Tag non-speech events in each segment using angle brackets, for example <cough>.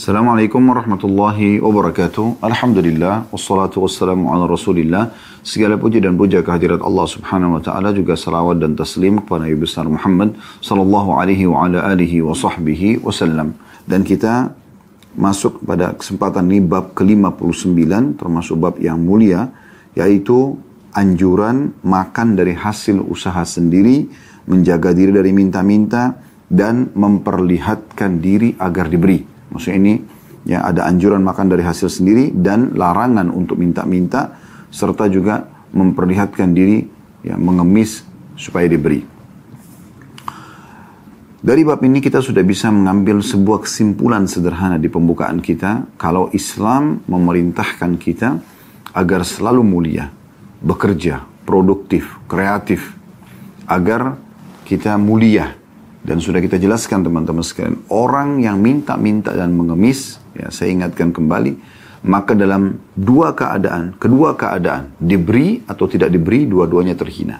Assalamualaikum warahmatullahi wabarakatuh. Alhamdulillah wassalatu wassalamu ala Rasulillah. Segala puji dan puja kehadirat Allah Subhanahu wa taala juga salawat dan taslim kepada Nabi besar Muhammad sallallahu alaihi wa ala alihi wa sahbihi wasallam. Dan kita masuk pada kesempatan ini bab ke-59 termasuk bab yang mulia yaitu anjuran makan dari hasil usaha sendiri, menjaga diri dari minta-minta dan memperlihatkan diri agar diberi. Maksudnya ini ya ada anjuran makan dari hasil sendiri dan larangan untuk minta-minta serta juga memperlihatkan diri ya mengemis supaya diberi. Dari bab ini kita sudah bisa mengambil sebuah kesimpulan sederhana di pembukaan kita kalau Islam memerintahkan kita agar selalu mulia, bekerja, produktif, kreatif agar kita mulia dan sudah kita jelaskan teman-teman sekalian, orang yang minta-minta dan mengemis, ya saya ingatkan kembali, maka dalam dua keadaan, kedua keadaan, diberi atau tidak diberi, dua-duanya terhina.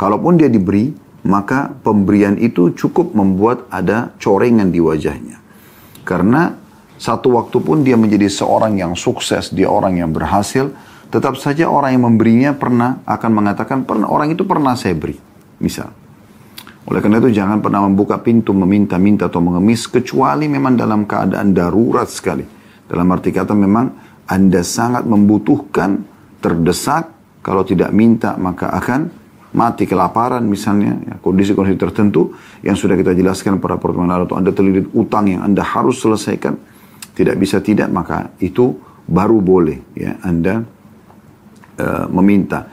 Kalaupun dia diberi, maka pemberian itu cukup membuat ada corengan di wajahnya. Karena satu waktu pun dia menjadi seorang yang sukses, dia orang yang berhasil, tetap saja orang yang memberinya pernah akan mengatakan, pernah orang itu pernah saya beri. Misal, oleh karena itu jangan pernah membuka pintu meminta-minta atau mengemis kecuali memang dalam keadaan darurat sekali. Dalam arti kata memang Anda sangat membutuhkan, terdesak, kalau tidak minta maka akan mati kelaparan misalnya, ya, kondisi-kondisi tertentu yang sudah kita jelaskan pada pertemuan lalu atau Anda terlilit utang yang Anda harus selesaikan, tidak bisa tidak maka itu baru boleh ya Anda uh, meminta.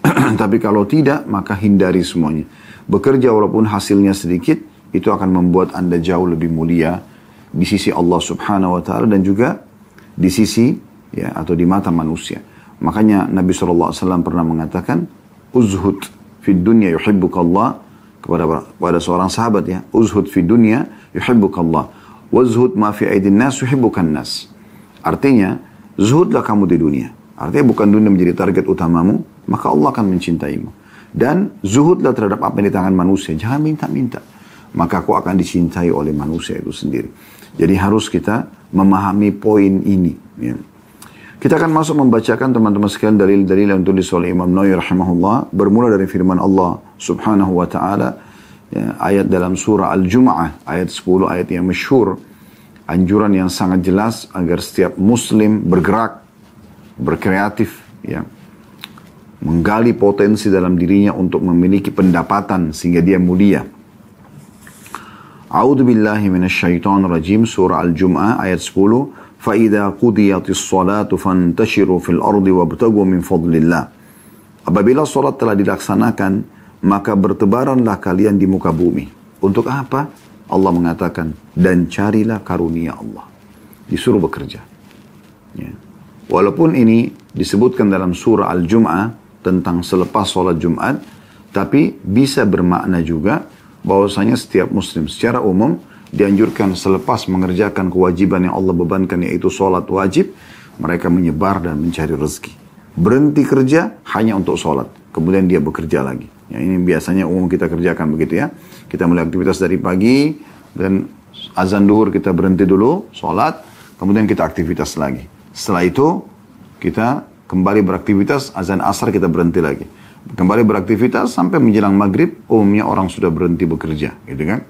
<clears throat> Tapi kalau tidak maka hindari semuanya bekerja walaupun hasilnya sedikit, itu akan membuat Anda jauh lebih mulia di sisi Allah Subhanahu wa taala dan juga di sisi ya atau di mata manusia. Makanya Nabi SAW pernah mengatakan uzhud fi dunya yuhibbukallah kepada kepada seorang sahabat ya, uzhud fi dunya yuhibbukallah wazhud ma fi aidin nas yuhibbukan nas. Artinya, zuhudlah kamu di dunia. Artinya bukan dunia menjadi target utamamu, maka Allah akan mencintaimu. Dan zuhudlah terhadap apa yang di tangan manusia. Jangan minta-minta. Maka aku akan dicintai oleh manusia itu sendiri. Jadi harus kita memahami poin ini. Ya. Kita akan masuk membacakan teman-teman sekalian dalil-dalil yang tulis oleh Imam Nawawi rahimahullah. Bermula dari firman Allah subhanahu wa ta'ala. Ya, ayat dalam surah Al-Jum'ah. Ayat 10 ayat yang masyhur. Anjuran yang sangat jelas agar setiap muslim bergerak. Berkreatif. Ya menggali potensi dalam dirinya untuk memiliki pendapatan sehingga dia mulia. A'udzu billahi minasyaitonir rajim surah Al-Jum'ah ayat 10 فَإِذَا قُضِيَتِ الصَّلَاةُ فَانْتَشِرُوا فِي الْأَرْضِ وَابْتَغُوا مِنْ فَضْلِ اللَّهِ Apabila salat telah dilaksanakan, maka bertebaranlah kalian di muka bumi. Untuk apa? Allah mengatakan, dan carilah karunia Allah. Disuruh bekerja. Ya. Walaupun ini disebutkan dalam surah Al-Jum'ah, tentang selepas sholat Jumat, tapi bisa bermakna juga bahwasanya setiap muslim secara umum dianjurkan selepas mengerjakan kewajiban yang Allah bebankan yaitu sholat wajib, mereka menyebar dan mencari rezeki. Berhenti kerja hanya untuk sholat, kemudian dia bekerja lagi. Ya, ini biasanya umum kita kerjakan begitu ya. Kita mulai aktivitas dari pagi dan azan duhur kita berhenti dulu, sholat, kemudian kita aktivitas lagi. Setelah itu kita kembali beraktivitas, azan asar kita berhenti lagi. Kembali beraktivitas sampai menjelang maghrib, umumnya orang sudah berhenti bekerja, gitu kan?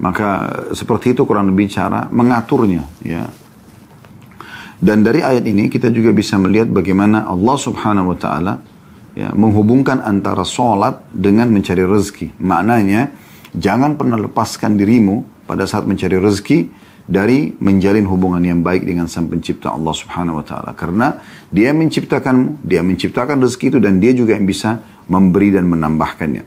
Maka seperti itu kurang lebih cara mengaturnya, ya. Dan dari ayat ini kita juga bisa melihat bagaimana Allah Subhanahu wa taala ya, menghubungkan antara sholat dengan mencari rezeki. Maknanya, jangan pernah lepaskan dirimu pada saat mencari rezeki dari menjalin hubungan yang baik dengan sang pencipta Allah subhanahu wa ta'ala. Karena dia menciptakanmu, dia menciptakan rezeki itu dan dia juga yang bisa memberi dan menambahkannya.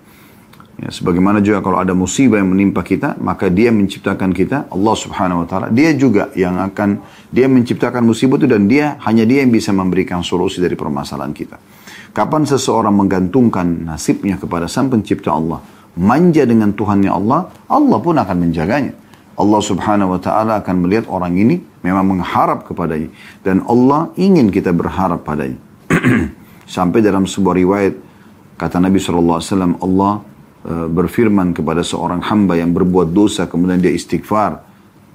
Ya, sebagaimana juga kalau ada musibah yang menimpa kita, maka dia menciptakan kita, Allah subhanahu wa ta'ala. Dia juga yang akan, dia menciptakan musibah itu dan dia, hanya dia yang bisa memberikan solusi dari permasalahan kita. Kapan seseorang menggantungkan nasibnya kepada sang pencipta Allah, manja dengan Tuhannya Allah, Allah pun akan menjaganya. Allah subhanahu wa ta'ala akan melihat orang ini memang mengharap kepadanya. Dan Allah ingin kita berharap padanya. <clears throat> Sampai dalam sebuah riwayat, kata Nabi SAW, Allah uh, berfirman kepada seorang hamba yang berbuat dosa, kemudian dia istighfar.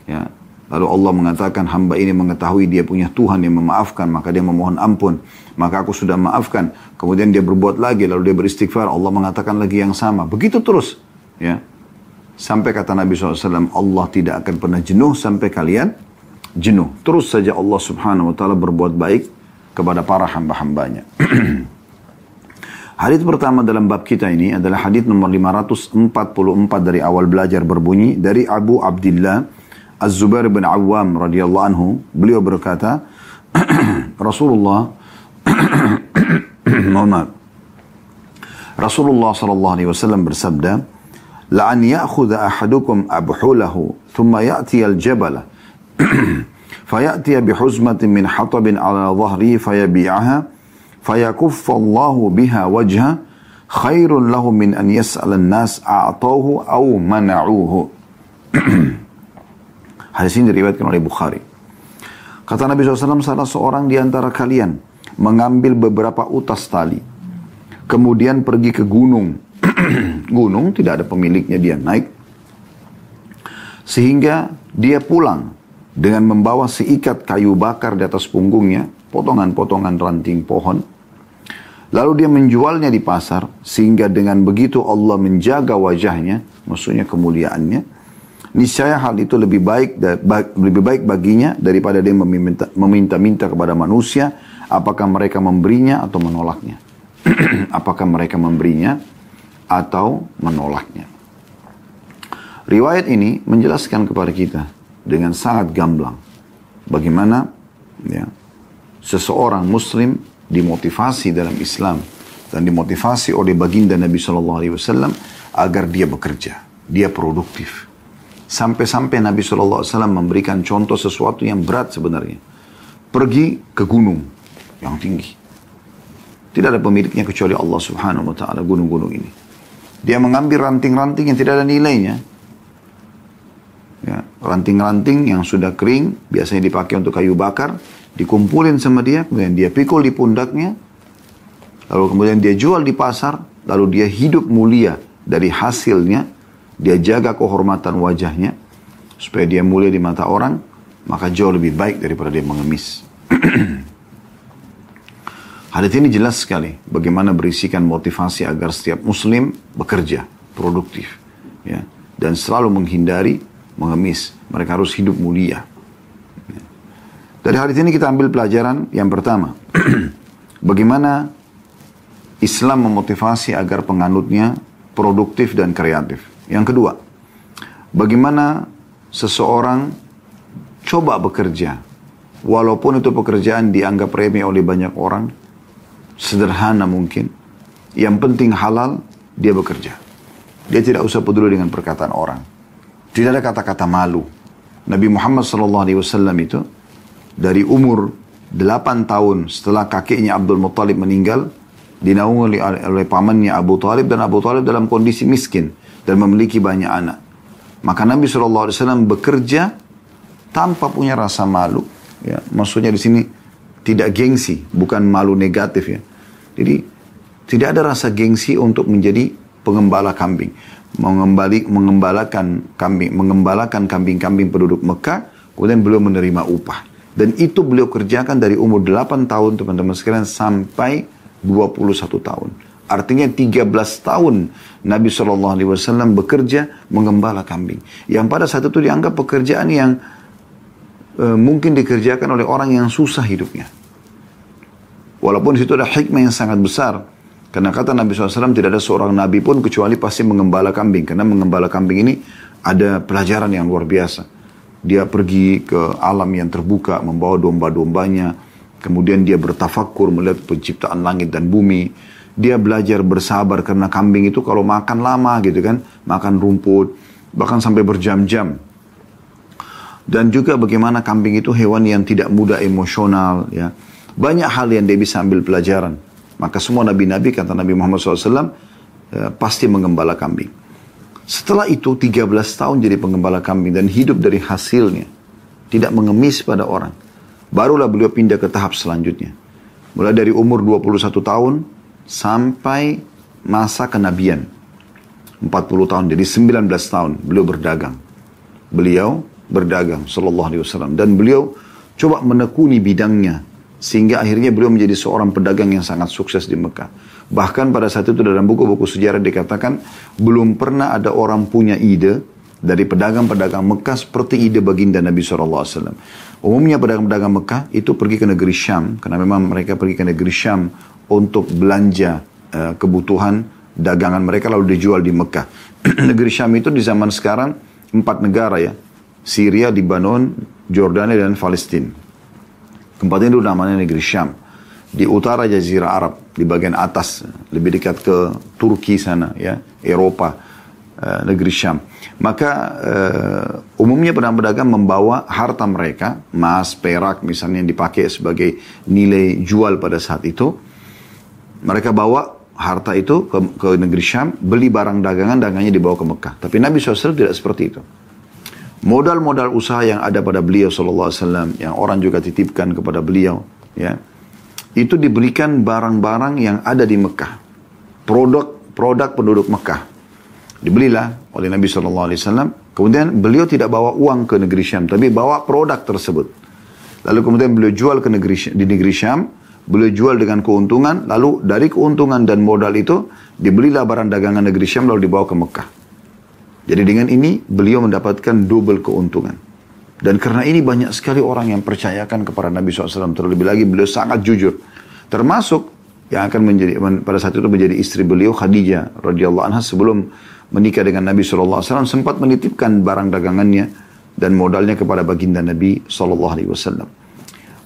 Ya, Lalu Allah mengatakan hamba ini mengetahui dia punya Tuhan yang memaafkan maka dia memohon ampun. Maka aku sudah maafkan. Kemudian dia berbuat lagi lalu dia beristighfar. Allah mengatakan lagi yang sama. Begitu terus. Ya. Sampai kata Nabi SAW Allah tidak akan pernah jenuh sampai kalian jenuh. Terus saja Allah subhanahu wa ta'ala berbuat baik kepada para hamba-hambanya. <clears throat> Hadis pertama dalam bab kita ini adalah hadis nomor 544 dari awal belajar berbunyi dari Abu Abdullah Az-Zubair bin Awam radhiyallahu anhu beliau berkata <clears throat> Rasulullah <clears throat> mohon maaf Rasulullah sallallahu alaihi wasallam bersabda لأن يأخذ أحدكم أبحوله ثم يأتي الجبل فيأتي بحزمة من حطب على ظهره فيبيعها فيكف الله بها وجه خير له من أن يسأل الناس أعطوه أو منعوه Hadis ini diriwayatkan oleh Bukhari. Kata Nabi SAW, salah seorang di antara kalian mengambil beberapa utas tali. Kemudian pergi ke gunung. <clears throat> gunung tidak ada pemiliknya, dia naik. Sehingga dia pulang dengan membawa seikat kayu bakar di atas punggungnya, potongan-potongan ranting pohon Lalu dia menjualnya di pasar sehingga dengan begitu Allah menjaga wajahnya, maksudnya kemuliaannya. Niscaya hal itu lebih baik lebih baik baginya daripada dia meminta-minta kepada manusia apakah mereka memberinya atau menolaknya. <clears throat> apakah mereka memberinya atau menolaknya. Riwayat ini menjelaskan kepada kita dengan sangat gamblang bagaimana ya, seseorang muslim dimotivasi dalam Islam dan dimotivasi oleh baginda Nabi Shallallahu Alaihi Wasallam agar dia bekerja, dia produktif. Sampai-sampai Nabi Shallallahu Alaihi Wasallam memberikan contoh sesuatu yang berat sebenarnya. Pergi ke gunung yang tinggi. Tidak ada pemiliknya kecuali Allah Subhanahu Wa Taala gunung-gunung ini. Dia mengambil ranting-ranting yang tidak ada nilainya. Ya, ranting-ranting yang sudah kering biasanya dipakai untuk kayu bakar dikumpulin sama dia, kemudian dia pikul di pundaknya, lalu kemudian dia jual di pasar, lalu dia hidup mulia dari hasilnya, dia jaga kehormatan wajahnya, supaya dia mulia di mata orang, maka jauh lebih baik daripada dia mengemis. <clears throat> Hadis ini jelas sekali bagaimana berisikan motivasi agar setiap muslim bekerja, produktif, ya, dan selalu menghindari mengemis. Mereka harus hidup mulia. Dari hadis ini kita ambil pelajaran yang pertama. <clears throat> Bagaimana Islam memotivasi agar penganutnya produktif dan kreatif. Yang kedua, bagaimana seseorang coba bekerja walaupun itu pekerjaan dianggap remeh oleh banyak orang, sederhana mungkin, yang penting halal, dia bekerja. Dia tidak usah peduli dengan perkataan orang. Tidak ada kata-kata malu. Nabi Muhammad SAW itu dari umur 8 tahun setelah kakeknya Abdul Muttalib meninggal, dinaungi oleh, oleh pamannya Abu Talib dan Abu Talib dalam kondisi miskin dan memiliki banyak anak. Maka Nabi SAW bekerja tanpa punya rasa malu. Ya, maksudnya di sini tidak gengsi, bukan malu negatif ya. Jadi tidak ada rasa gengsi untuk menjadi pengembala kambing, mengembali mengembalakan kambing, mengembalakan kambing-kambing penduduk Mekah, kemudian belum menerima upah. Dan itu beliau kerjakan dari umur 8 tahun teman-teman sekalian sampai 21 tahun. Artinya 13 tahun Nabi SAW bekerja mengembala kambing. Yang pada saat itu dianggap pekerjaan yang e, mungkin dikerjakan oleh orang yang susah hidupnya. Walaupun di situ ada hikmah yang sangat besar. Karena kata Nabi SAW tidak ada seorang Nabi pun kecuali pasti mengembala kambing. Karena mengembala kambing ini ada pelajaran yang luar biasa. Dia pergi ke alam yang terbuka, membawa domba-dombanya. Kemudian dia bertafakur melihat penciptaan langit dan bumi. Dia belajar bersabar karena kambing itu kalau makan lama gitu kan. Makan rumput, bahkan sampai berjam-jam. Dan juga bagaimana kambing itu hewan yang tidak mudah emosional ya. Banyak hal yang dia bisa ambil pelajaran. Maka semua nabi-nabi kata Nabi Muhammad SAW eh, pasti mengembala kambing. Setelah itu 13 tahun jadi pengembala kambing dan hidup dari hasilnya. Tidak mengemis pada orang. Barulah beliau pindah ke tahap selanjutnya. Mulai dari umur 21 tahun sampai masa kenabian. 40 tahun, jadi 19 tahun beliau berdagang. Beliau berdagang sallallahu alaihi wasallam dan beliau coba menekuni bidangnya sehingga akhirnya beliau menjadi seorang pedagang yang sangat sukses di Mekah. Bahkan pada saat itu dalam buku-buku sejarah dikatakan belum pernah ada orang punya ide dari pedagang-pedagang Mekah seperti ide baginda Nabi SAW. Umumnya pedagang-pedagang Mekah itu pergi ke negeri Syam karena memang mereka pergi ke negeri Syam untuk belanja uh, kebutuhan dagangan mereka lalu dijual di Mekah. <clears throat> negeri Syam itu di zaman sekarang empat negara ya. Syria, Lebanon, Jordania dan Palestina. Tempat ini namanya negeri Syam. Di utara Jazirah Arab, di bagian atas, lebih dekat ke Turki sana ya, Eropa, uh, negeri Syam. Maka uh, umumnya pedagang-pedagang membawa harta mereka, emas, perak misalnya yang dipakai sebagai nilai jual pada saat itu. Mereka bawa harta itu ke, ke negeri Syam, beli barang dagangan, dagangannya dibawa ke Mekah. Tapi Nabi SAW tidak seperti itu. Modal-modal usaha yang ada pada beliau SAW, yang orang juga titipkan kepada beliau, ya, itu diberikan barang-barang yang ada di Mekah. Produk-produk penduduk Mekah. Dibelilah oleh Nabi SAW. Kemudian beliau tidak bawa uang ke negeri Syam, tapi bawa produk tersebut. Lalu kemudian beliau jual ke negeri di negeri Syam, beliau jual dengan keuntungan, lalu dari keuntungan dan modal itu dibelilah barang dagangan negeri Syam lalu dibawa ke Mekah. Jadi dengan ini beliau mendapatkan double keuntungan. Dan karena ini banyak sekali orang yang percayakan kepada Nabi SAW. Terlebih lagi beliau sangat jujur. Termasuk yang akan menjadi pada saat itu menjadi istri beliau Khadijah radhiyallahu anha sebelum menikah dengan Nabi SAW sempat menitipkan barang dagangannya dan modalnya kepada baginda Nabi SAW.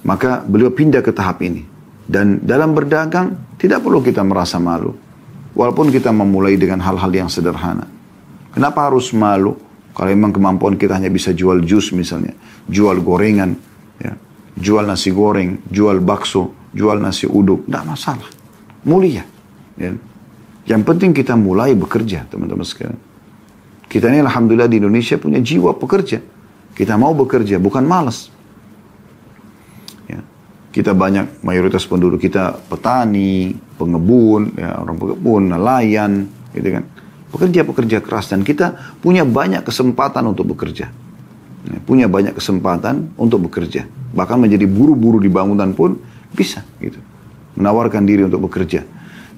Maka beliau pindah ke tahap ini. Dan dalam berdagang tidak perlu kita merasa malu. Walaupun kita memulai dengan hal-hal yang sederhana. Kenapa harus malu? Kalau memang kemampuan kita hanya bisa jual jus misalnya, jual gorengan, ya, jual nasi goreng, jual bakso, jual nasi uduk, tidak masalah. Mulia. Ya. Yang penting kita mulai bekerja, teman-teman sekalian. Kita ini Alhamdulillah di Indonesia punya jiwa pekerja. Kita mau bekerja, bukan malas. Ya. Kita banyak, mayoritas penduduk kita petani, pengebun, ya, orang pengebun, nelayan, gitu kan. Pekerja-pekerja keras dan kita punya banyak kesempatan untuk bekerja. Ya, punya banyak kesempatan untuk bekerja. Bahkan menjadi buru-buru di bangunan pun bisa gitu. Menawarkan diri untuk bekerja.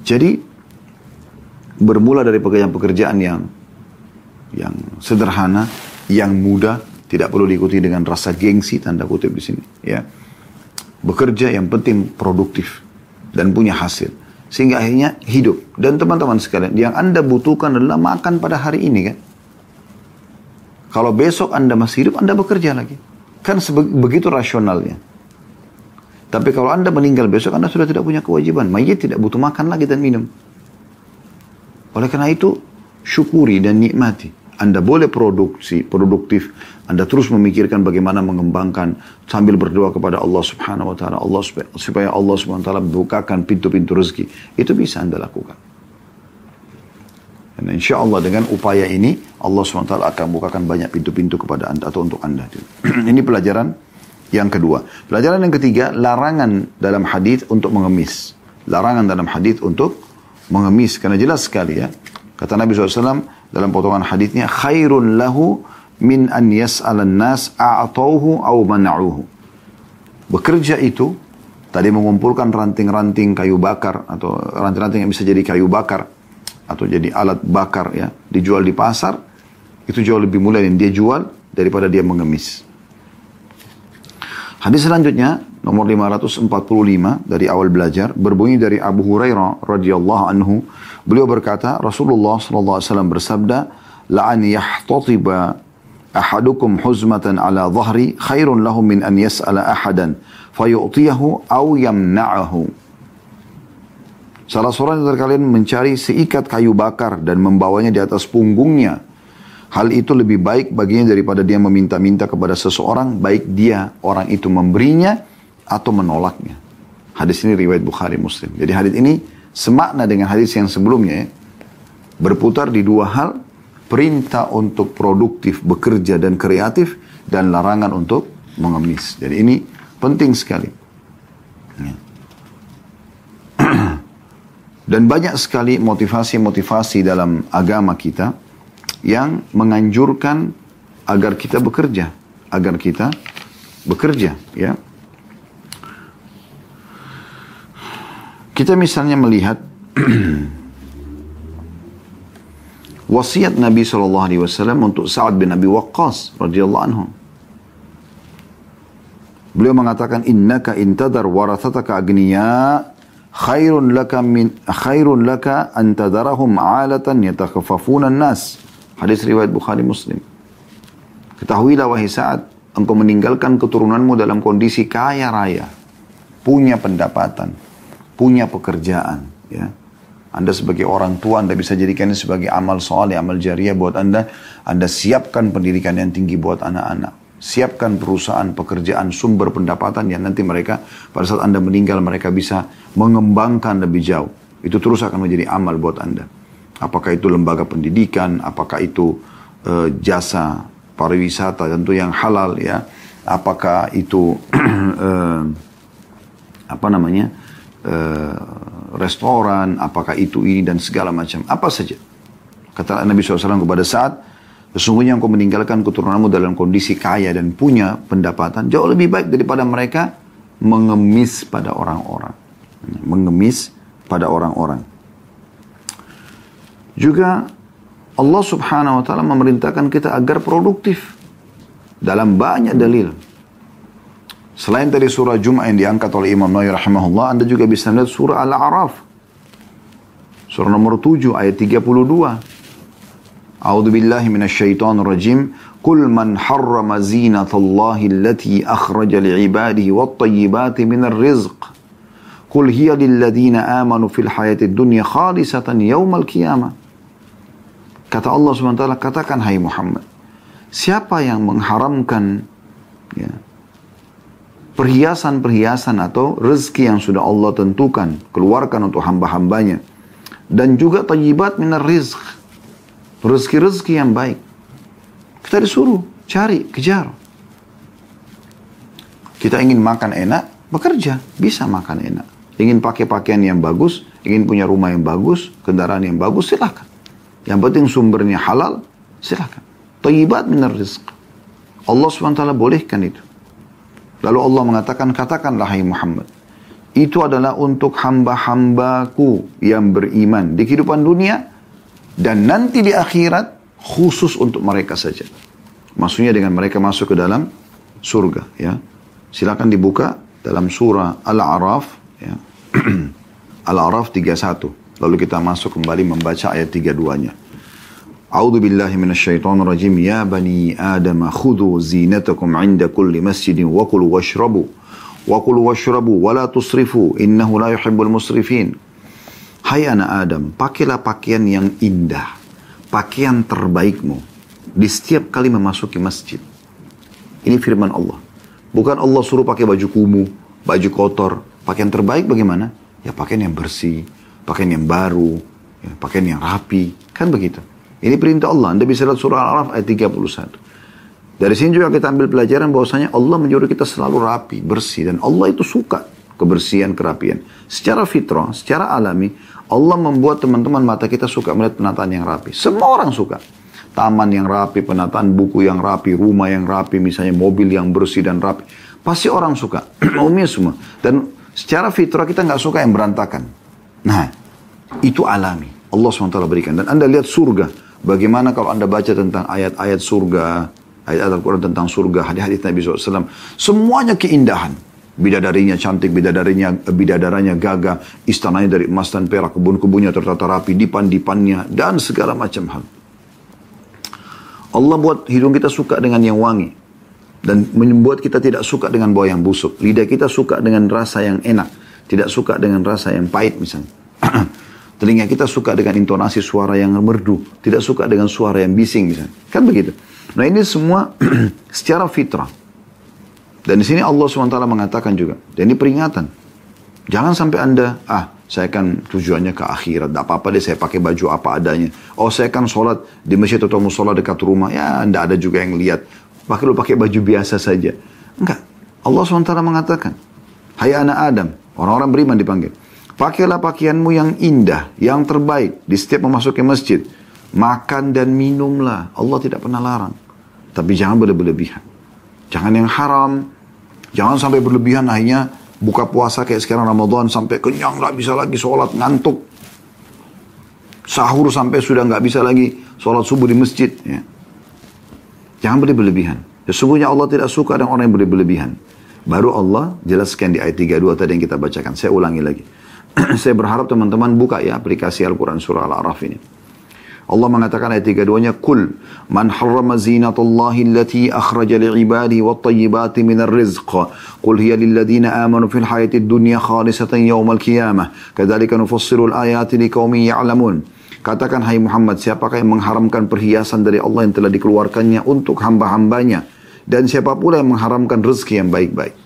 Jadi bermula dari pekerjaan-pekerjaan yang yang sederhana, yang mudah, tidak perlu diikuti dengan rasa gengsi tanda kutip di sini, ya. Bekerja yang penting produktif dan punya hasil. Sehingga akhirnya hidup. Dan teman-teman sekalian, yang Anda butuhkan adalah makan pada hari ini kan. Kalau besok Anda masih hidup, Anda bekerja lagi. Kan begitu rasionalnya. Tapi kalau Anda meninggal besok, Anda sudah tidak punya kewajiban. Mayat tidak butuh makan lagi dan minum. Oleh karena itu, syukuri dan nikmati. Anda boleh produksi, produktif. Anda terus memikirkan bagaimana mengembangkan sambil berdoa kepada Allah Subhanahu wa taala Allah supaya Allah Subhanahu wa taala bukakan pintu-pintu rezeki. Itu bisa Anda lakukan. Dan insya Allah dengan upaya ini Allah taala akan bukakan banyak pintu-pintu kepada Anda atau untuk Anda. <clears throat> ini pelajaran yang kedua. Pelajaran yang ketiga, larangan dalam hadis untuk mengemis. Larangan dalam hadis untuk mengemis karena jelas sekali ya. Kata Nabi SAW, dalam potongan hadisnya khairun lahu min an yas'alan nas a'tauhu aw mana'uhu. Bekerja itu tadi mengumpulkan ranting-ranting kayu bakar atau ranting-ranting yang bisa jadi kayu bakar atau jadi alat bakar ya, dijual di pasar itu jauh lebih mulia yang dia jual daripada dia mengemis. Hadis selanjutnya nomor 545 dari awal belajar berbunyi dari Abu Hurairah radhiyallahu anhu Beliau berkata, Rasulullah SAW bersabda, La'an yahtatiba ahadukum huzmatan ala zahri khairun lahu min an yas'ala ahadan fayu'tiyahu aw yamna'ahu. Salah seorang dari kalian mencari seikat kayu bakar dan membawanya di atas punggungnya. Hal itu lebih baik baginya daripada dia meminta-minta kepada seseorang, baik dia orang itu memberinya atau menolaknya. Hadis ini riwayat Bukhari Muslim. Jadi hadis ini semakna dengan hadis yang sebelumnya ya. Berputar di dua hal, perintah untuk produktif, bekerja dan kreatif dan larangan untuk mengemis. Jadi ini penting sekali. Ya. <clears throat> dan banyak sekali motivasi-motivasi dalam agama kita yang menganjurkan agar kita bekerja. agar kita bekerja, ya. Kita misalnya melihat <clears throat> wasiat Nabi Shallallahu Alaihi Wasallam untuk Sa'ad bin Abi Waqqas radhiyallahu anhu. Beliau mengatakan innaka intadar warathataka agniya khairun laka min khairun laka an tadarahum 'alatan yatakhafafuna nas Hadis riwayat Bukhari Muslim. Ketahuilah wahai Sa'ad, engkau meninggalkan keturunanmu dalam kondisi kaya raya, punya pendapatan, punya pekerjaan, ya. Anda sebagai orang tua, Anda bisa jadikan ini sebagai amal soleh, amal jariah buat Anda. Anda siapkan pendidikan yang tinggi buat anak-anak. Siapkan perusahaan, pekerjaan, sumber pendapatan yang nanti mereka pada saat Anda meninggal mereka bisa mengembangkan lebih jauh. Itu terus akan menjadi amal buat Anda. Apakah itu lembaga pendidikan, apakah itu uh, jasa pariwisata tentu yang halal ya. Apakah itu uh, <clears throat> apa namanya uh, restoran, apakah itu ini dan segala macam, apa saja. Kata Nabi SAW kepada saat Sesungguhnya engkau meninggalkan keturunanmu dalam kondisi kaya dan punya pendapatan jauh lebih baik daripada mereka mengemis pada orang-orang. Mengemis pada orang-orang. Juga Allah subhanahu wa ta'ala memerintahkan kita agar produktif. Dalam banyak dalil. Selain dari surah Jum'ah yang diangkat oleh Imam Nawawi rahimahullah, Anda juga bisa melihat surah Al-A'raf. Surah nomor 7 ayat 32. أعوذ بالله من الشيطان الرجيم قل من حرم زينة الله التي أخرج لعباده والطيبات من الرزق قل هي للذين آمنوا في الحياة الدنيا خالصة يوم القيامة Kata Allah SWT, katakan hai Muhammad, siapa yang mengharamkan ya, perhiasan-perhiasan atau rezeki yang sudah Allah tentukan, keluarkan untuk hamba-hambanya, dan juga tajibat minar rizq, rezeki-rezeki yang baik. Kita disuruh cari, kejar. Kita ingin makan enak, bekerja, bisa makan enak. Ingin pakai pakaian yang bagus, ingin punya rumah yang bagus, kendaraan yang bagus, silakan. Yang penting sumbernya halal, silakan. Tayyibat minar rizq. Allah SWT bolehkan itu. Lalu Allah mengatakan, katakanlah hai Muhammad. Itu adalah untuk hamba-hambaku yang beriman di kehidupan dunia dan nanti di akhirat khusus untuk mereka saja. Maksudnya dengan mereka masuk ke dalam surga ya. Silakan dibuka dalam surah Al-A'raf ya. <clears throat> Al-A'raf 31. Lalu kita masuk kembali membaca ayat 32-nya. A'udzu billahi minasyaitonir rajim. Ya bani Adam khudhu zinatakum 'inda kulli masjidin wa kulu washrabu. Wa kulu washrabu wa la tusrifu innahu la yuhibbul musrifin. Hai anak Adam, pakailah pakaian yang indah, pakaian terbaikmu di setiap kali memasuki masjid. Ini firman Allah. Bukan Allah suruh pakai baju kumuh, baju kotor. Pakaian terbaik bagaimana? Ya pakaian yang bersih, pakaian yang baru, ya, pakaian yang rapi. Kan begitu. Ini perintah Allah. Anda bisa lihat surah Al-Araf ayat 31. Dari sini juga kita ambil pelajaran bahwasanya Allah menyuruh kita selalu rapi, bersih. Dan Allah itu suka kebersihan, kerapian. Secara fitrah, secara alami, Allah membuat teman-teman mata kita suka melihat penataan yang rapi. Semua orang suka. Taman yang rapi, penataan buku yang rapi, rumah yang rapi, misalnya mobil yang bersih dan rapi. Pasti orang suka. <clears throat> Umumnya semua. Dan secara fitrah kita nggak suka yang berantakan. Nah, itu alami. Allah SWT berikan. Dan Anda lihat surga. Bagaimana kalau Anda baca tentang ayat-ayat surga, ayat-ayat Al-Quran tentang surga, hadis-hadis Nabi SAW. Semuanya keindahan. Bidadarinya cantik, bidadarinya bidadaranya gagah, istananya dari emas dan perak, kebun-kebunnya tertata rapi, dipan-dipannya, dan segala macam hal. Allah buat hidung kita suka dengan yang wangi. Dan membuat kita tidak suka dengan bau yang busuk. Lidah kita suka dengan rasa yang enak. Tidak suka dengan rasa yang pahit misalnya. <clears throat> Telinga kita suka dengan intonasi suara yang merdu. Tidak suka dengan suara yang bising misalnya. Kan begitu. Nah ini semua <clears throat> secara fitrah. Dan di sini Allah SWT mengatakan juga, dan ini peringatan. Jangan sampai Anda, ah saya kan tujuannya ke akhirat, tidak apa-apa deh saya pakai baju apa adanya. Oh saya kan sholat di masjid atau musola dekat rumah, ya Anda ada juga yang lihat. Pakai lu pakai baju biasa saja. Enggak. Allah SWT mengatakan, Hai anak Adam, orang-orang beriman dipanggil. Pakailah pakaianmu yang indah, yang terbaik di setiap memasuki masjid. Makan dan minumlah. Allah tidak pernah larang. Tapi jangan berlebihan. Jangan yang haram. Jangan sampai berlebihan akhirnya buka puasa kayak sekarang Ramadan sampai kenyang nggak bisa lagi sholat ngantuk. Sahur sampai sudah nggak bisa lagi sholat subuh di masjid. Ya. Jangan berlebihan. Sesungguhnya Allah tidak suka dengan orang yang berlebihan. Baru Allah jelaskan di ayat 32 tadi yang kita bacakan. Saya ulangi lagi. <clears throat> Saya berharap teman-teman buka ya aplikasi Al-Quran Surah Al-A'raf ini. Allah mengatakan ayat 32-nya, Kul man harrama zinatallahi allati akhraja li'ibadi wa tayyibati minar rizq. Qul hiya lilladina amanu fil hayati dunya khalisatan yawmal qiyamah. Kadhalika nufassiru al-ayati liqaumin ya'lamun. Katakan hai Muhammad, siapakah yang mengharamkan perhiasan dari Allah yang telah dikeluarkannya untuk hamba-hambanya? Dan siapa pula yang mengharamkan rezeki yang baik-baik?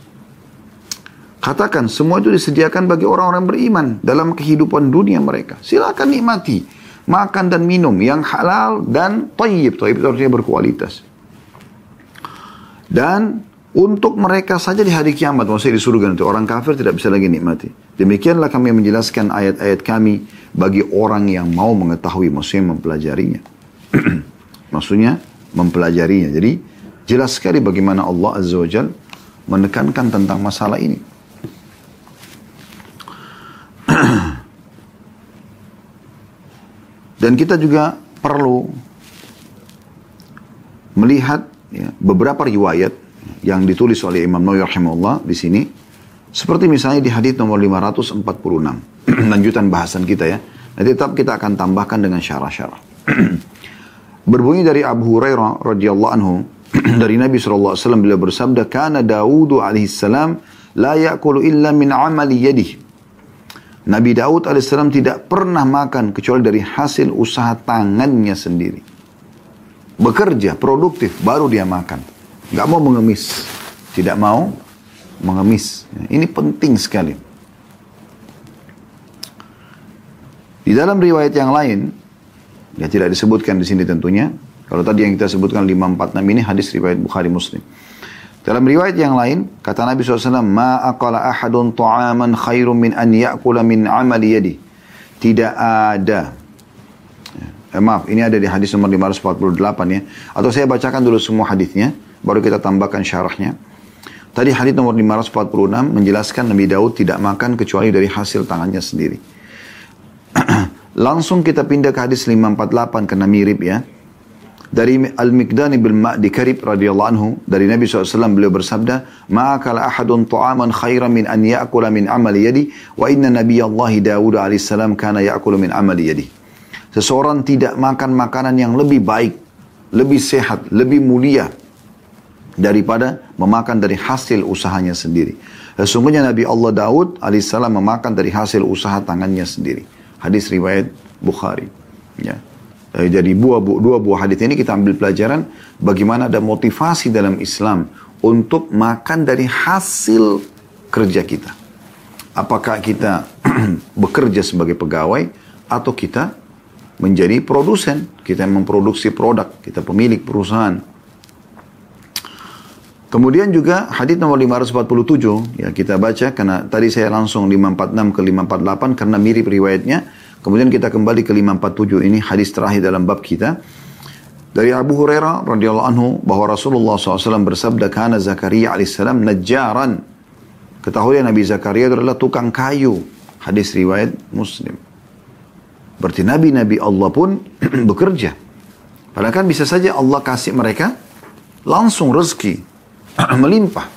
Katakan, semua itu disediakan bagi orang-orang beriman dalam kehidupan dunia mereka. Silakan nikmati makan dan minum yang halal dan tayyib. Tayyib itu artinya berkualitas. Dan untuk mereka saja di hari kiamat, maksudnya di surga nanti, orang kafir tidak bisa lagi nikmati. Demikianlah kami menjelaskan ayat-ayat kami bagi orang yang mau mengetahui, maksudnya mempelajarinya. <clears throat> maksudnya mempelajarinya. Jadi jelas sekali bagaimana Allah Azza wa Jal menekankan tentang masalah ini. <clears throat> Dan kita juga perlu melihat ya, beberapa riwayat yang ditulis oleh Imam Nawawi rahimahullah di sini. Seperti misalnya di hadis nomor 546. <clears throat> Lanjutan bahasan kita ya. Nanti tetap kita akan tambahkan dengan syarah-syarah. <clears throat> Berbunyi dari Abu Hurairah radhiyallahu anhu dari Nabi SAW beliau bersabda kana Daud alaihissalam la ya'kulu illa min amali yadihi Nabi Daud AS tidak pernah makan kecuali dari hasil usaha tangannya sendiri. Bekerja, produktif, baru dia makan. Gak mau mengemis. Tidak mau mengemis. Ini penting sekali. Di dalam riwayat yang lain, ya tidak disebutkan di sini tentunya. Kalau tadi yang kita sebutkan 546 ini hadis riwayat Bukhari Muslim. Dalam riwayat yang lain, kata Nabi SAW, Ma aqala ahadun ta'aman khairun min an ya'kula min amali yadi. Tidak ada. Eh, maaf, ini ada di hadis nomor 548 ya. Atau saya bacakan dulu semua hadisnya, baru kita tambahkan syarahnya. Tadi hadis nomor 546 menjelaskan Nabi Daud tidak makan kecuali dari hasil tangannya sendiri. <clears throat> Langsung kita pindah ke hadis 548 karena mirip ya. Dari Al-Miqdani bin Ma'di Karib radhiyallahu anhu dari Nabi SAW beliau bersabda, "Ma'akala ahadun ta'aman khairan min an ya'kula min amali yadi wa inna Allah Dawud alaihissalam kana ya'kulu min amali yadi." Seseorang tidak makan makanan yang lebih baik, lebih sehat, lebih mulia daripada memakan dari hasil usahanya sendiri. Sesungguhnya Nabi Allah Daud alaihissalam memakan dari hasil usaha tangannya sendiri. Hadis riwayat Bukhari. Ya. Eh, jadi buah, buah, dua buah hadis ini kita ambil pelajaran bagaimana ada motivasi dalam Islam untuk makan dari hasil kerja kita. Apakah kita <clears throat> bekerja sebagai pegawai atau kita menjadi produsen, kita memproduksi produk, kita pemilik perusahaan. Kemudian juga hadis nomor 547 ya kita baca karena tadi saya langsung 546 ke 548 karena mirip riwayatnya Kemudian kita kembali ke 547 ini hadis terakhir dalam bab kita. Dari Abu Hurairah radhiyallahu anhu bahwa Rasulullah SAW bersabda kana Zakaria alaihissalam najjaran. Ketahui Nabi Zakaria adalah tukang kayu. Hadis riwayat Muslim. Berarti nabi-nabi Allah pun <clears throat> bekerja. Padahal kan bisa saja Allah kasih mereka langsung rezeki <clears throat> melimpah.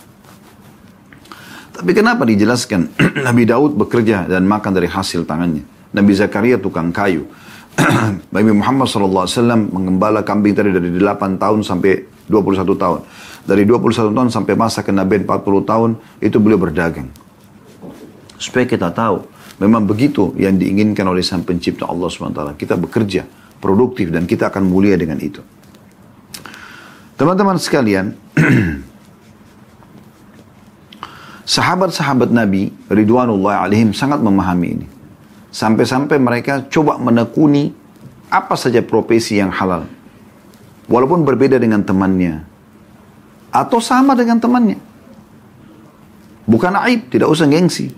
Tapi kenapa dijelaskan <clears throat> Nabi Daud bekerja dan makan dari hasil tangannya? Nabi Zakaria tukang kayu. <clears throat> Nabi Muhammad SAW mengembala kambing tadi dari 8 tahun sampai 21 tahun. Dari 21 tahun sampai masa kenabian 40 tahun, itu beliau berdagang. Supaya kita tahu, memang begitu yang diinginkan oleh Sang Pencipta Allah SWT. Kita bekerja, produktif, dan kita akan mulia dengan itu. Teman-teman sekalian, <clears throat> sahabat-sahabat Nabi Ridwanullah alaihim sangat memahami ini. Sampai-sampai mereka coba menekuni apa saja profesi yang halal. Walaupun berbeda dengan temannya. Atau sama dengan temannya. Bukan aib, tidak usah gengsi.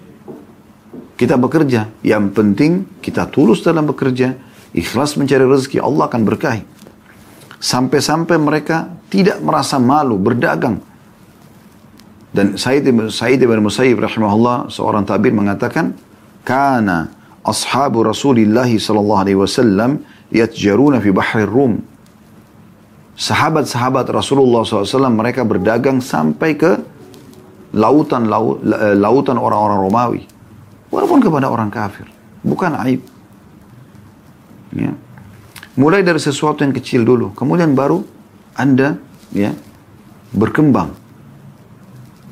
Kita bekerja, yang penting kita tulus dalam bekerja, ikhlas mencari rezeki, Allah akan berkahi. Sampai-sampai mereka tidak merasa malu berdagang. Dan Said Said ibn Musayyib rahimahullah seorang tabir mengatakan kana ashabu Rasulillah sallallahu alaihi wasallam yatjaruna fi bahri Rum. Sahabat-sahabat Rasulullah SAW mereka berdagang sampai ke lautan lautan orang-orang Romawi. Walaupun kepada orang kafir. Bukan aib. Ya. Mulai dari sesuatu yang kecil dulu. Kemudian baru Anda ya berkembang.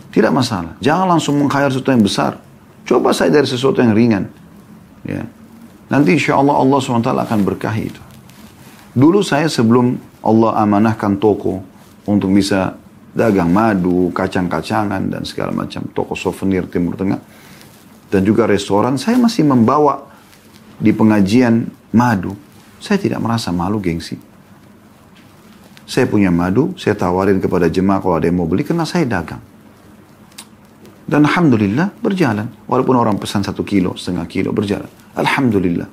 Tidak masalah. Jangan langsung mengkhayal sesuatu yang besar. Coba saya dari sesuatu yang ringan. Ya. Nanti insya Allah Allah SWT akan berkahi itu. Dulu saya sebelum Allah amanahkan toko untuk bisa dagang madu, kacang-kacangan dan segala macam toko souvenir Timur Tengah dan juga restoran, saya masih membawa di pengajian madu. Saya tidak merasa malu gengsi. Saya punya madu, saya tawarin kepada jemaah kalau ada yang mau beli karena saya dagang. Dan Alhamdulillah berjalan. Walaupun orang pesan satu kilo, setengah kilo berjalan. Alhamdulillah.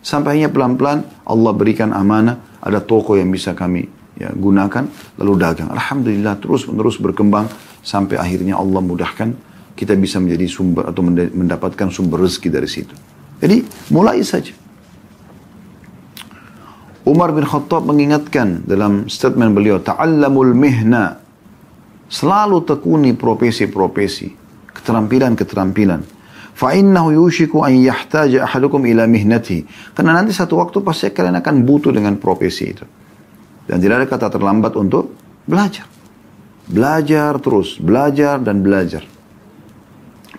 Sampainya pelan-pelan Allah berikan amanah, ada toko yang bisa kami ya, gunakan, lalu dagang. Alhamdulillah terus menerus berkembang sampai akhirnya Allah mudahkan kita bisa menjadi sumber atau mendapatkan sumber rezeki dari situ. Jadi mulai saja. Umar bin Khattab mengingatkan dalam statement beliau, Ta'allamul mihna. Selalu tekuni profesi-profesi, keterampilan-keterampilan. Fa'innahu yushiku an yahtaja ahadukum ila mihnati. Karena nanti satu waktu pasti kalian akan butuh dengan profesi itu. Dan tidak ada kata terlambat untuk belajar. Belajar terus, belajar dan belajar.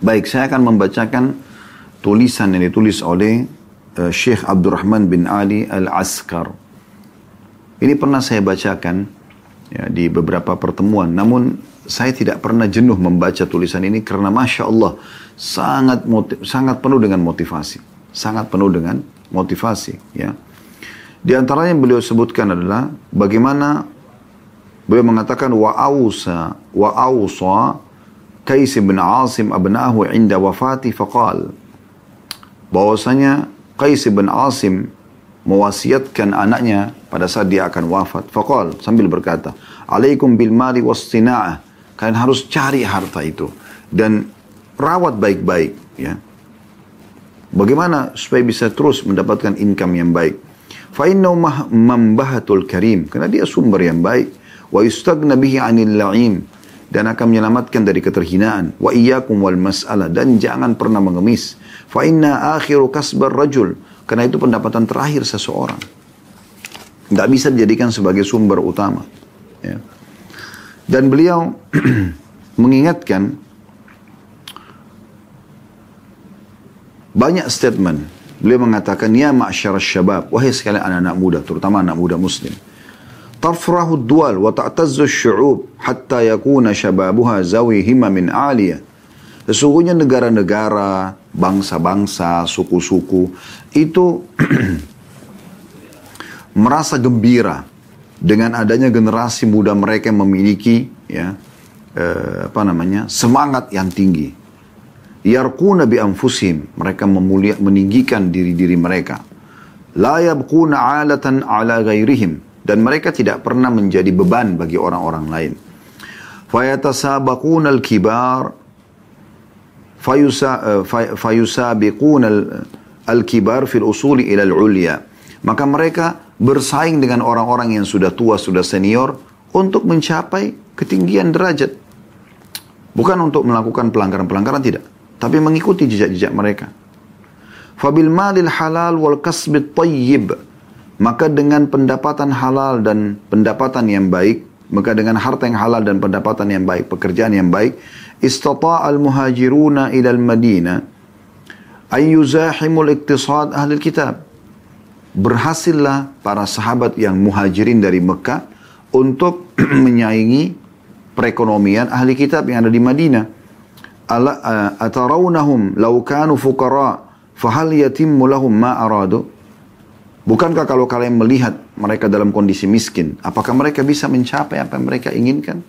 Baik, saya akan membacakan tulisan yang ditulis oleh uh, Syekh Abdurrahman bin Ali Al-Askar. Ini pernah saya bacakan ya, di beberapa pertemuan, namun saya tidak pernah jenuh membaca tulisan ini karena Masya Allah sangat motiv, sangat penuh dengan motivasi. Sangat penuh dengan motivasi. Ya. Di antara yang beliau sebutkan adalah bagaimana beliau mengatakan wa ausa wa ausa Kais bin Asim abnahu inda wafati faqal bahwasanya Qais bin Asim mewasiatkan anaknya pada saat dia akan wafat. Faqal sambil berkata, "Alaikum bil mali wastina'ah." Kalian harus cari harta itu dan rawat baik-baik ya. Bagaimana supaya bisa terus mendapatkan income yang baik? Fa mambahatul karim karena dia sumber yang baik wa yustagna bihi 'anil la'im dan akan menyelamatkan dari keterhinaan wa iyyakum wal mas'alah dan jangan pernah mengemis Fa inna akhiru kasbar rajul. Karena itu pendapatan terakhir seseorang. Tidak bisa dijadikan sebagai sumber utama. Ya. Dan beliau <clears throat> mengingatkan banyak statement. Beliau mengatakan, Ya ma'asyar syabab, wahai sekalian anak-anak muda, terutama anak muda muslim. Dual wa ta'tazzu syu'ub hatta syababuha zawi hima min aliyah. Sesungguhnya negara-negara, bangsa-bangsa, suku-suku itu <clears throat> merasa gembira dengan adanya generasi muda mereka yang memiliki ya eh, apa namanya semangat yang tinggi. Yarkuna bi anfusim mereka memulia, meninggikan diri-diri mereka. La yabquna alatan ala ghairihim dan mereka tidak pernah menjadi beban bagi orang-orang lain. Fayatasabaquna al-kibar fayusabiqun al-kibar fil usuli ila al-ulya. Maka mereka bersaing dengan orang-orang yang sudah tua, sudah senior untuk mencapai ketinggian derajat. Bukan untuk melakukan pelanggaran-pelanggaran tidak, tapi mengikuti jejak-jejak mereka. Fabil malil halal wal kasbit tayyib. Maka dengan pendapatan halal dan pendapatan yang baik, maka dengan harta yang halal dan pendapatan yang baik, pekerjaan yang baik, istata' al-muhajiruna ila al-Madinah ay yuzahimul iktisad ahli kitab. Berhasillah para sahabat yang muhajirin dari Mekah untuk <clears throat> menyaingi perekonomian ahli kitab yang ada di Madinah. Ala atarawnahum law kanu fuqara fahal yatimmu lahum ma aradu? Bukankah kalau kalian melihat mereka dalam kondisi miskin, apakah mereka bisa mencapai apa yang mereka inginkan?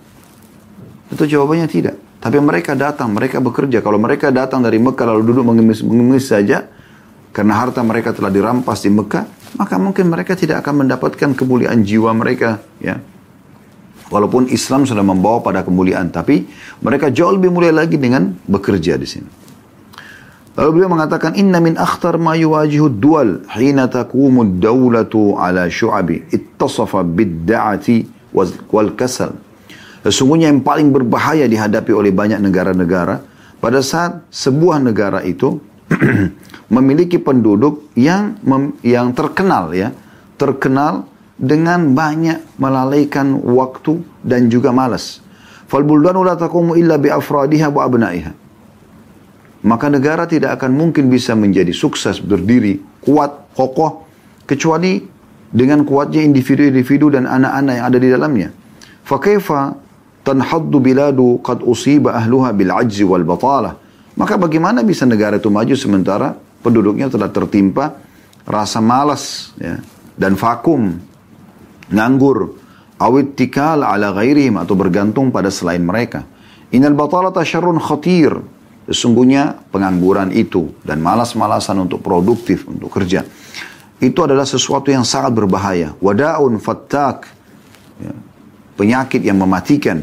Itu jawabannya tidak. Tapi mereka datang, mereka bekerja. Kalau mereka datang dari Mekah lalu duduk mengemis-mengemis saja, karena harta mereka telah dirampas di Mekah, maka mungkin mereka tidak akan mendapatkan kemuliaan jiwa mereka. Ya. Walaupun Islam sudah membawa pada kemuliaan, tapi mereka jauh lebih mulia lagi dengan bekerja di sini. Lalu beliau mengatakan, Inna min akhtar ma yuwajihu dual hina takumu dawlatu ala syu'abi ittasafa bidda'ati wal kasal. Sesungguhnya yang paling berbahaya dihadapi oleh banyak negara-negara pada saat sebuah negara itu <clears throat> memiliki penduduk yang mem, yang terkenal ya, terkenal dengan banyak melalaikan waktu dan juga malas. Fal buldanu la taqumu wa abnaiha. Maka negara tidak akan mungkin bisa menjadi sukses, berdiri, kuat, kokoh kecuali dengan kuatnya individu-individu dan anak-anak yang ada di dalamnya. Fa kaifa tanhaddu biladu qad usiba ahluha bil ajzi wal batalah. Maka bagaimana bisa negara itu maju sementara penduduknya telah tertimpa rasa malas ya, dan vakum nganggur, awit tikal ala ghairihim atau bergantung pada selain mereka. Innal batalata syarrun khatir. Sesungguhnya pengangguran itu dan malas-malasan untuk produktif, untuk kerja. Itu adalah sesuatu yang sangat berbahaya. Wada'un fattak. Ya. Penyakit yang mematikan.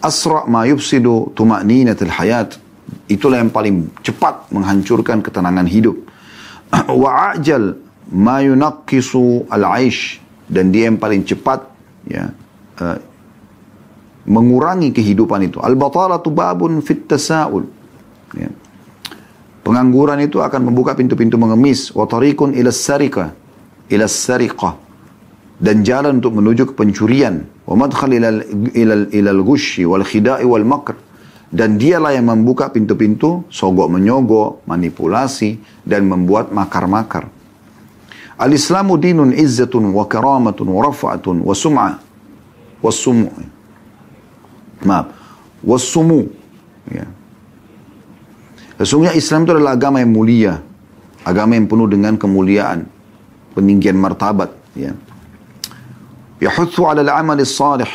Asra' ma yufsidu tuma'ninatil hayat. Itulah yang paling cepat menghancurkan ketenangan hidup. <clears throat> Wa'ajal ma yunakkisu al-aish dan dia yang paling cepat ya uh, mengurangi kehidupan itu. Al-batalatu babun fit tasaul. Ya. Pengangguran itu akan membuka pintu-pintu mengemis. Wa tariqun ila sarika. Ila sarika. Dan jalan untuk menuju ke pencurian. Wa madkhal ila, ila, ila al-gushi wal khida'i wal makr. Dan dialah yang membuka pintu-pintu sogok menyogok, manipulasi, dan membuat makar-makar. Al-Islamu dinun izzatun wa karamatun wa rafa'atun wa sum'ah wa sumu. Maaf. Wa sumu. Ya. Sesungguhnya Islam itu adalah agama yang mulia. Agama yang penuh dengan kemuliaan. Peninggian martabat. Ya. Yahuthu ala al-amal salih.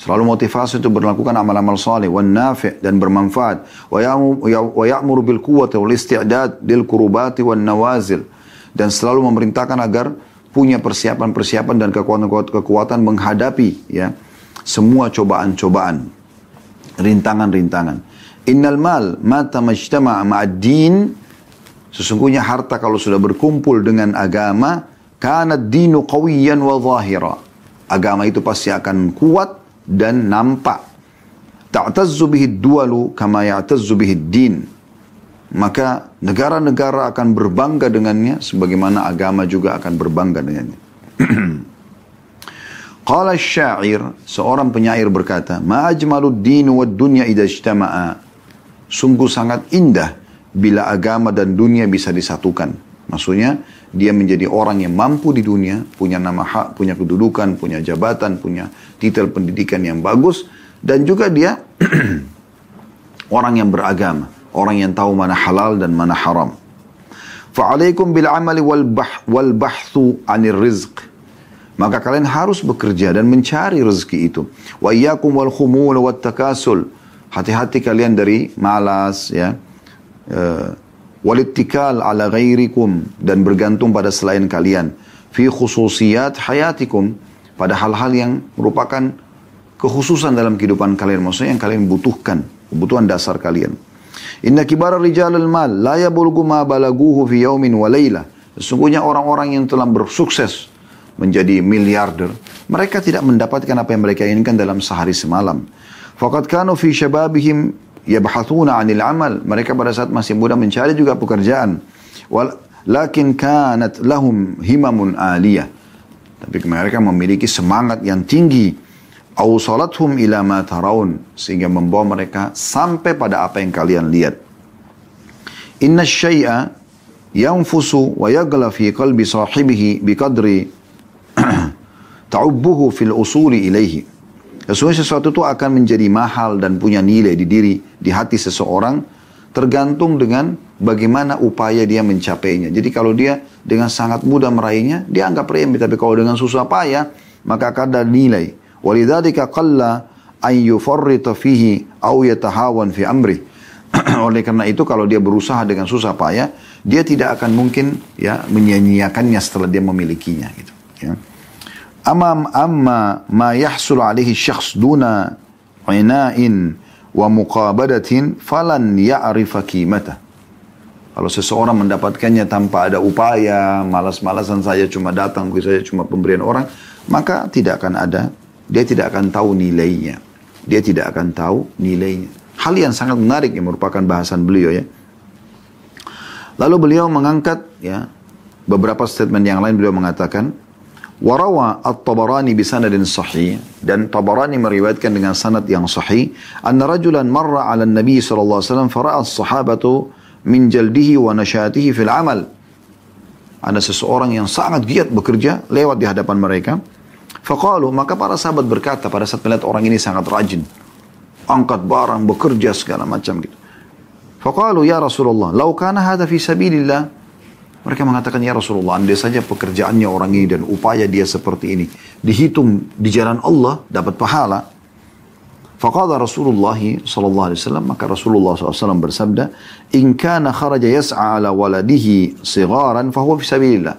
Selalu motivasi untuk melakukan amal-amal salih. Wa nafi' dan bermanfaat. Wa ya'muru bil quwwati wal isti'dad lil kurubati wal nawazil dan selalu memerintahkan agar punya persiapan-persiapan dan kekuatan-kekuatan menghadapi ya semua cobaan-cobaan, rintangan-rintangan. Innal mal mata majtama ma'ad-din sesungguhnya harta kalau sudah berkumpul dengan agama karena dinu qawiyan wa zahira. Agama itu pasti akan kuat dan nampak. Ta'tazzu bihi duwalu kama ya'tazzu bihi din maka negara-negara akan berbangga dengannya sebagaimana agama juga akan berbangga dengannya. <clears throat> Qala syair, seorang penyair berkata, "Ma ajmalud din wad dunya idza ijtama'a." Sungguh sangat indah bila agama dan dunia bisa disatukan. Maksudnya, dia menjadi orang yang mampu di dunia, punya nama hak, punya kedudukan, punya jabatan, punya titel pendidikan yang bagus, dan juga dia <clears throat> orang yang beragama Orang yang tahu mana halal dan mana haram. Fa'alaikum bil amali wal, bah, wal bahthu anir rizq. Maka kalian harus bekerja dan mencari rezeki itu. Wa iyyakum wal khumul wat takasul. Hati-hati kalian dari malas ya. Uh, walittikal ala ghairikum dan bergantung pada selain kalian fi khususiyat hayatikum pada hal-hal yang merupakan kekhususan dalam kehidupan kalian maksudnya yang kalian butuhkan kebutuhan dasar kalian Inna kibara rijal al-mal la yabulgu ma balaguhu fi yaumin wa layla. Sesungguhnya orang-orang yang telah bersukses menjadi miliarder, mereka tidak mendapatkan apa yang mereka inginkan dalam sehari semalam. Faqad kanu fi syababihim yabhathuna 'anil amal. Mereka pada saat masih muda mencari juga pekerjaan. Wal lakin kanat lahum himamun aliyah. Tapi mereka memiliki semangat yang tinggi awsalathum ila ma taraun sehingga membawa mereka sampai pada apa yang kalian lihat. Inna syai'a yanfusu wa yagla fi qalbi sahibihi biqadri <clears throat> ta'ubbuhu fil usuli ilaihi. Sesungguhnya sesuatu itu akan menjadi mahal dan punya nilai di diri, di hati seseorang, tergantung dengan bagaimana upaya dia mencapainya. Jadi kalau dia dengan sangat mudah meraihnya, dia anggap remeh. Tapi kalau dengan susah payah, maka akan ada nilai. Walidhalika qalla an yufarrita fihi au yatahawan fi amri. <clears throat> Oleh karena itu kalau dia berusaha dengan susah payah, dia tidak akan mungkin ya menyia-nyiakannya setelah dia memilikinya gitu, ya. Amma ma yahsul alaihi syakhs duna ina'in wa muqabadatin falan ya'rifa qimata. Kalau seseorang mendapatkannya tanpa ada upaya, malas-malasan saja cuma datang, saja cuma pemberian orang, maka tidak akan ada, dia tidak akan tahu nilainya. Dia tidak akan tahu nilainya. Hal yang sangat menarik yang merupakan bahasan beliau ya. Lalu beliau mengangkat ya beberapa statement yang lain beliau mengatakan Warawa at-Tabarani bisanadin sahih dan Tabarani meriwayatkan dengan sanad yang sahih anna rajulan marra 'ala nabi sallallahu alaihi as-sahabatu min jaldihi wa nashatihi fil amal. Ada seseorang yang sangat giat bekerja lewat di hadapan mereka. Faqalu maka para sahabat berkata pada saat melihat orang ini sangat rajin angkat barang bekerja segala macam gitu. Faqalu ya Rasulullah lau kana hadha fi sabilillah mereka mengatakan, ya Rasulullah, andai saja pekerjaannya orang ini dan upaya dia seperti ini. Dihitung di jalan Allah, dapat pahala. Faqala Rasulullah sallallahu alaihi wasallam maka Rasulullah SAW bersabda in kana kharaja yas'a ala waladihi sigharan fahuwa fi sabilillah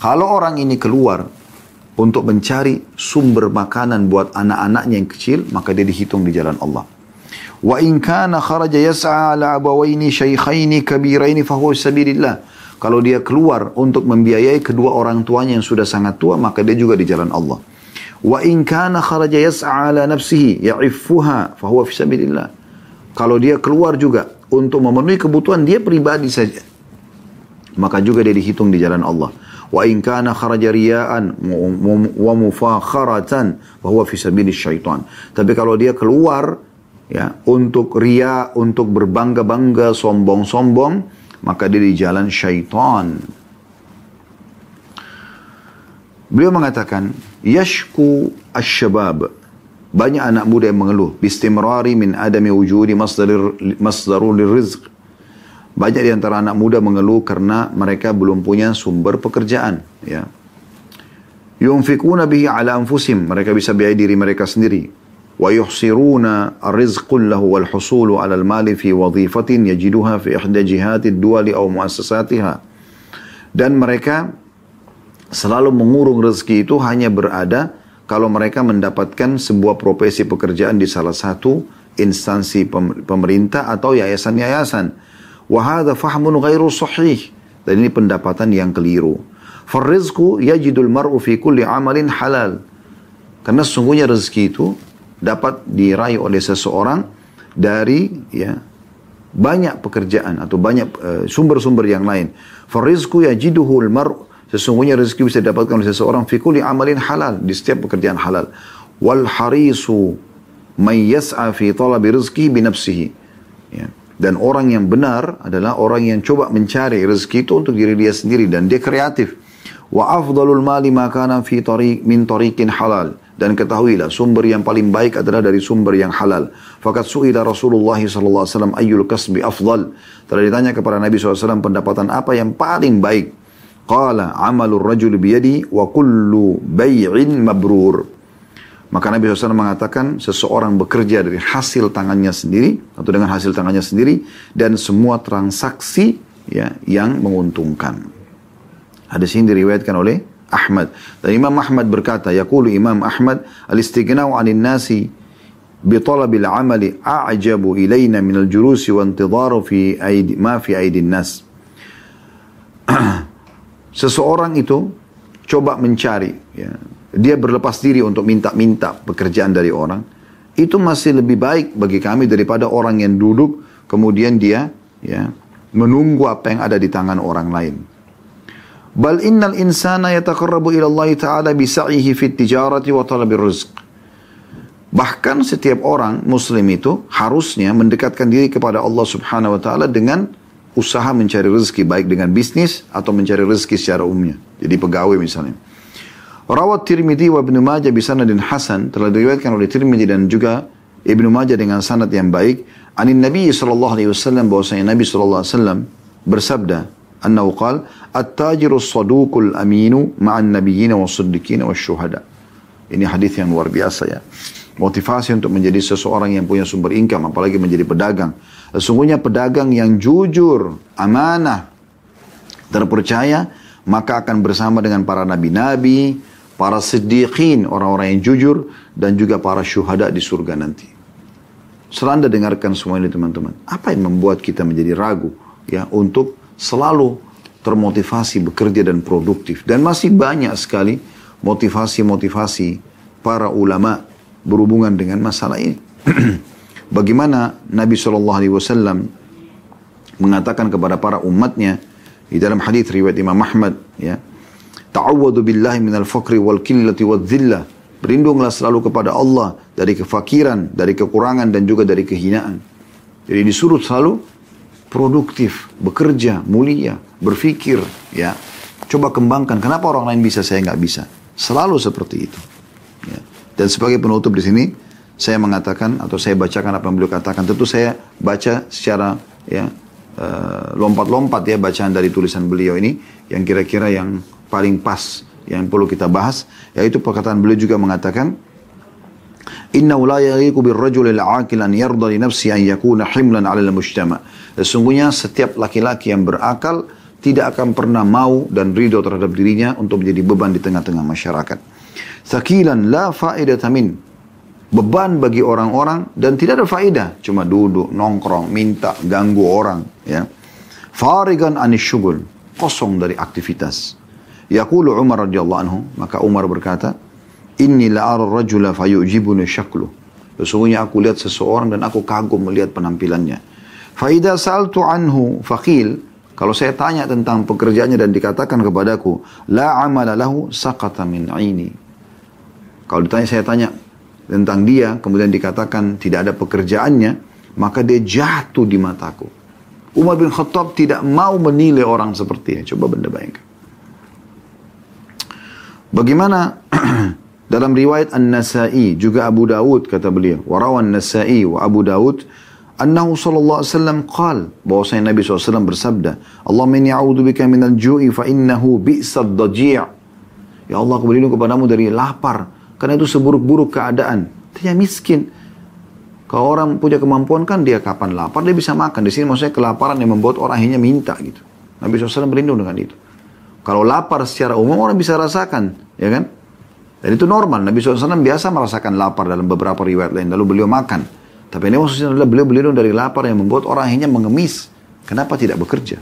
kalau orang ini keluar untuk mencari sumber makanan buat anak-anaknya yang kecil maka dia dihitung di jalan Allah wa in kana kharaja yas'a ala abawaini shaykhaini kabiraini fahuwa fi sabilillah kalau dia keluar untuk membiayai kedua orang tuanya yang sudah sangat tua, maka dia juga di jalan Allah. Wa in kana kharaja yas'a ala nafsihi ya'iffuha fahuwa fi sabilillah. Kalau dia keluar juga untuk memenuhi kebutuhan dia pribadi saja, maka juga dia dihitung di jalan Allah. Wa in kana kharaja riya'an wa mufakharatan fahuwa fi sabilis syaitan. Tapi kalau dia keluar ya untuk ria, untuk berbangga-bangga, sombong-sombong, maka dia di jalan syaitan. Beliau mengatakan, Yashku asyabab. Banyak anak muda yang mengeluh. Bistimrari min adami wujudi masdarul rizq. Banyak di antara anak muda mengeluh karena mereka belum punya sumber pekerjaan. Ya. Yunfikuna bihi ala anfusim. Mereka bisa biaya diri mereka sendiri. ويحصرون الرزق كله والحصول على المال في وظيفة يجدها في إحدى جهات الدول أو مؤسساتها dan mereka selalu mengurung rezeki itu hanya berada kalau mereka mendapatkan sebuah profesi pekerjaan di salah satu instansi pemerintah atau yayasan-yayasan. Wahada fahmun ghairu sahih. Dan ini pendapatan yang keliru. Farrizku yajidul mar'u fi kulli amalin halal. Karena sesungguhnya rezeki itu dapat diraih oleh seseorang dari ya banyak pekerjaan atau banyak eh, sumber-sumber uh, yang lain. Farizku yajiduhul mar sesungguhnya rezeki bisa didapatkan oleh seseorang fi kulli amalin halal di setiap pekerjaan halal. Wal harisu may yas'a fi talabi. Ya. Dan orang yang benar adalah orang yang coba mencari rezeki itu untuk diri dia sendiri dan dia kreatif. Wa afdalul mali makana fi tariq min tariqin halal dan ketahuilah sumber yang paling baik adalah dari sumber yang halal. Fakat su'ila Rasulullah SAW ayyul kasbi afdal. Telah ditanya kepada Nabi SAW pendapatan apa yang paling baik. Qala amalur rajul biyadi wa kullu bay'in mabrur. Maka Nabi SAW mengatakan seseorang bekerja dari hasil tangannya sendiri atau dengan hasil tangannya sendiri dan semua transaksi ya yang menguntungkan. Hadis ini diriwayatkan oleh Ahmad. Dan Imam Ahmad berkata, Yaqulu Imam Ahmad, al-istighna'u anin nasi bitolabil amali a'jabu ilayna minal jurusi wa antidharu fi aidi, ma fi aidin nas. <clears throat> Seseorang itu coba mencari, ya. dia berlepas diri untuk minta-minta pekerjaan dari orang, itu masih lebih baik bagi kami daripada orang yang duduk kemudian dia ya menunggu apa yang ada di tangan orang lain. Bal innal insana yataqarrabu ila Allah Ta'ala bisa'ihi fit tijarati wa talabir rizq. Bahkan setiap orang muslim itu harusnya mendekatkan diri kepada Allah Subhanahu wa taala dengan usaha mencari rezeki baik dengan bisnis atau mencari rezeki secara umumnya. Jadi pegawai misalnya. Rawat Tirmidzi wa Ibnu Majah bi sanadin hasan telah diriwayatkan oleh Tirmidzi dan juga Ibnu Majah dengan sanad yang baik. Anin Nabi sallallahu alaihi wasallam bahwasanya Nabi sallallahu alaihi wasallam bersabda, أنه قال التاجر الصدوق الأمين مع النبيين والصديقين والشهداء ini hadis yang luar biasa ya motivasi untuk menjadi seseorang yang punya sumber income apalagi menjadi pedagang sesungguhnya pedagang yang jujur amanah terpercaya maka akan bersama dengan para nabi-nabi para siddiqin, orang-orang yang jujur, dan juga para syuhada di surga nanti. Setelah Anda dengarkan semua ini teman-teman, apa yang membuat kita menjadi ragu ya untuk selalu termotivasi bekerja dan produktif. Dan masih banyak sekali motivasi-motivasi para ulama berhubungan dengan masalah ini. <clears throat> Bagaimana Nabi SAW mengatakan kepada para umatnya di dalam hadis riwayat Imam Ahmad ya ta'awwadu billahi minal faqri wal qillati wal dhillah berlindunglah selalu kepada Allah dari kefakiran dari kekurangan dan juga dari kehinaan jadi disuruh selalu produktif bekerja mulia berfikir ya coba kembangkan kenapa orang lain bisa saya nggak bisa selalu seperti itu ya. dan sebagai penutup di sini saya mengatakan atau saya bacakan apa yang beliau katakan tentu saya baca secara ya Eh, lompat-lompat ya bacaan dari tulisan beliau ini yang kira-kira yang paling pas yang perlu kita bahas yaitu perkataan beliau juga mengatakan Inna la birrajul al-aqil an yarda li nafsi an yakuna himlan 'ala al-mujtama. Sesungguhnya setiap laki-laki yang berakal tidak akan pernah mau dan ridho terhadap dirinya untuk menjadi beban di tengah-tengah masyarakat. Thakilan la fa'idata min. Beban bagi orang-orang dan tidak ada faedah. Cuma duduk nongkrong minta ganggu orang ya. Farigan anisyugul kosong dari aktivitas. Yaqulu Umar radhiyallahu anhu maka Umar berkata inni la ara rajula fayujibuni syaklu. Sesungguhnya aku lihat seseorang dan aku kagum melihat penampilannya fa idza saltu anhu faqil kalau saya tanya tentang pekerjaannya dan dikatakan kepadaku la amala lahu saqata min aini kalau ditanya saya tanya tentang dia, kemudian dikatakan tidak ada pekerjaannya, maka dia jatuh di mataku. Umar bin Khattab tidak mau menilai orang seperti ini. Coba benda bayangkan. Bagaimana <clears throat> dalam riwayat An-Nasai juga Abu Dawud kata beliau, warawan Nasai wa Abu Dawud annahu sallallahu alaihi wasallam qal bahwasanya Nabi SAW bersabda Allahumma inni a'udzu bika minal ju'i fa innahu bi'sad daji' Ya Allah aku berlindung kepadamu dari lapar karena itu seburuk-buruk keadaan. Dia miskin. Kalau orang punya kemampuan kan dia kapan lapar dia bisa makan. Di sini maksudnya kelaparan yang membuat orang hanya minta gitu. Nabi SAW berlindung dengan itu. Kalau lapar secara umum orang bisa rasakan, ya kan? Dan itu normal. Nabi SAW biasa merasakan lapar dalam beberapa riwayat lain. Lalu beliau makan. Tapi ini maksudnya adalah beliau berlindung dari lapar yang membuat orang hanya mengemis. Kenapa tidak bekerja?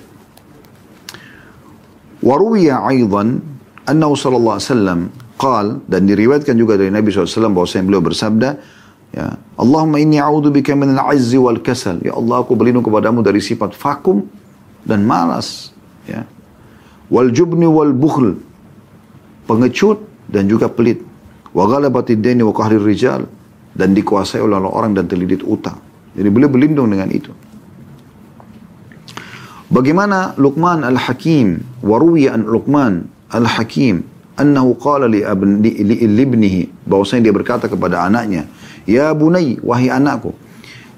Waruwiya aidan annahu sallallahu alaihi wasallam Qal dan diriwayatkan juga dari Nabi SAW bahwa beliau bersabda ya Allahumma inni a'udhu bika min al-'azzi wal kasal ya Allah aku berlindung kepadamu dari sifat vakum dan malas ya wal jubni wal bukhl pengecut dan juga pelit wa ghalabati dini wa qahri rijal dan dikuasai oleh orang dan terlilit utang. Jadi beliau berlindung dengan itu. Bagaimana Luqman Al-Hakim, waruwi an Luqman Al-Hakim annahu qala li, abni, li, li ibnihi bahwasanya dia berkata kepada anaknya ya bunai wahai anakku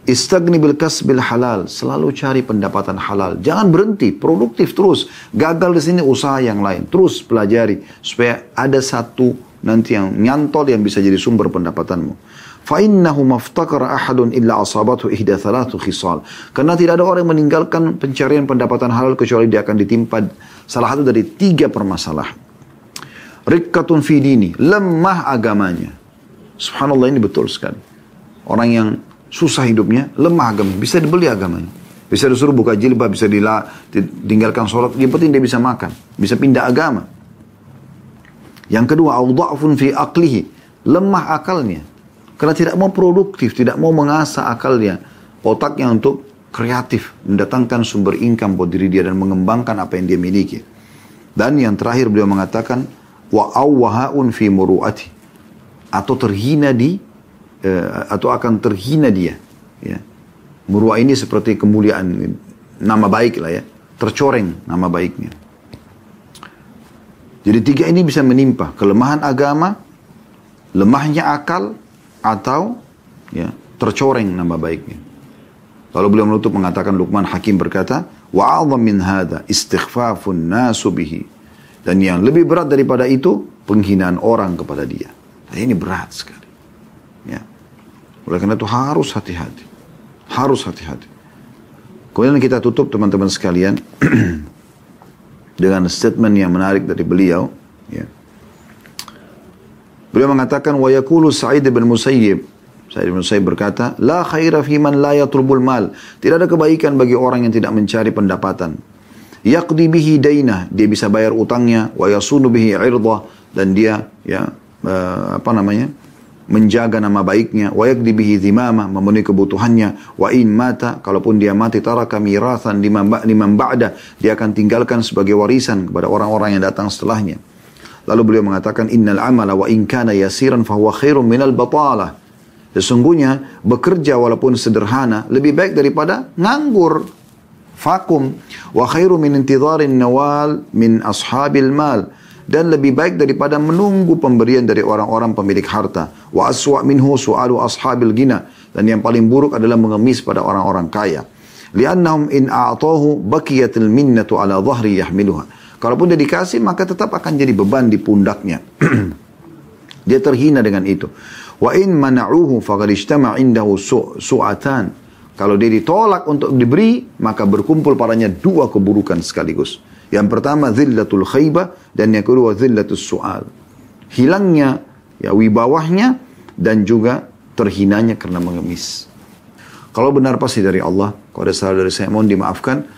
istagni bil kasbil halal selalu cari pendapatan halal. Jangan berhenti produktif terus. Gagal di sini usaha yang lain. Terus pelajari supaya ada satu nanti yang nyantol yang bisa jadi sumber pendapatanmu فإنه ما افتقر أحد إلا أصابته إحدى ثلاث خصال karena tidak ada orang yang meninggalkan pencarian pendapatan halal kecuali dia akan ditimpa salah satu dari tiga permasalahan Rikkatun fi dini. Lemah agamanya. Subhanallah ini betul sekali. Orang yang susah hidupnya, lemah agamanya. Bisa dibeli agamanya. Bisa disuruh buka jilbab, bisa ditinggalkan sholat. Yang penting dia bisa makan. Bisa pindah agama. Yang kedua, awda'fun fi aklihi. Lemah akalnya. Karena tidak mau produktif, tidak mau mengasah akalnya. Otaknya untuk kreatif, mendatangkan sumber income buat diri dia dan mengembangkan apa yang dia miliki. Dan yang terakhir beliau mengatakan, wa awwahaun fi muru'ati. Atau terhina di uh, atau akan terhina dia. Ya. Muru'ah ini seperti kemuliaan nama baik lah ya. Tercoreng nama baiknya. Jadi tiga ini bisa menimpa kelemahan agama lemahnya akal atau ya tercoreng nama baiknya lalu beliau menutup mengatakan Luqman Hakim berkata wa min hadha istighfafun nasu dan yang lebih berat daripada itu, penghinaan orang kepada dia. Nah, ini berat sekali. Ya. Oleh karena itu harus hati-hati. Harus hati-hati. Kemudian kita tutup teman-teman sekalian <clears throat> dengan statement yang menarik dari beliau. Ya. Beliau mengatakan wa yaqulu Sa'id bin Musayyib Sa'id bin Musayyib berkata, "La khaira fi man la yatlubul mal." Tidak ada kebaikan bagi orang yang tidak mencari pendapatan. Yaqdi bihi dainah, dia bisa bayar utangnya, wa yasunu bihi 'irdah dan dia ya uh, apa namanya? menjaga nama baiknya, wa yakdi bihi zimama, memenuhi kebutuhannya, wa in mata, kalaupun dia mati taraka liman, liman ba'da, dia akan tinggalkan sebagai warisan kepada orang-orang yang datang setelahnya. Lalu beliau mengatakan, innal amala wa in kana yasiran fahuwa khairun minal batalah. Sesungguhnya bekerja walaupun sederhana lebih baik daripada nganggur, vakum. Wa khairu min intidharin nawal min ashabil mal dan lebih baik daripada menunggu pemberian dari orang-orang pemilik harta. Wa aswa minhu su'alu ashabil gina. Dan yang paling buruk adalah mengemis pada orang-orang kaya. Liannahum in a'tahu bakiyatil minnatu ala dhahri yahmiluha. Kalaupun dia dikasih, maka tetap akan jadi beban di pundaknya. <clears throat> dia terhina dengan itu. Wa in mana'uhu faqad ijtama' indahu su'atan. Kalau dia ditolak untuk diberi, maka berkumpul padanya dua keburukan sekaligus. Yang pertama zillatul khaybah dan yang kedua zillatul su'al. Hilangnya ya wibawahnya dan juga terhinanya karena mengemis. Kalau benar pasti dari Allah, kalau ada salah dari saya mohon dimaafkan.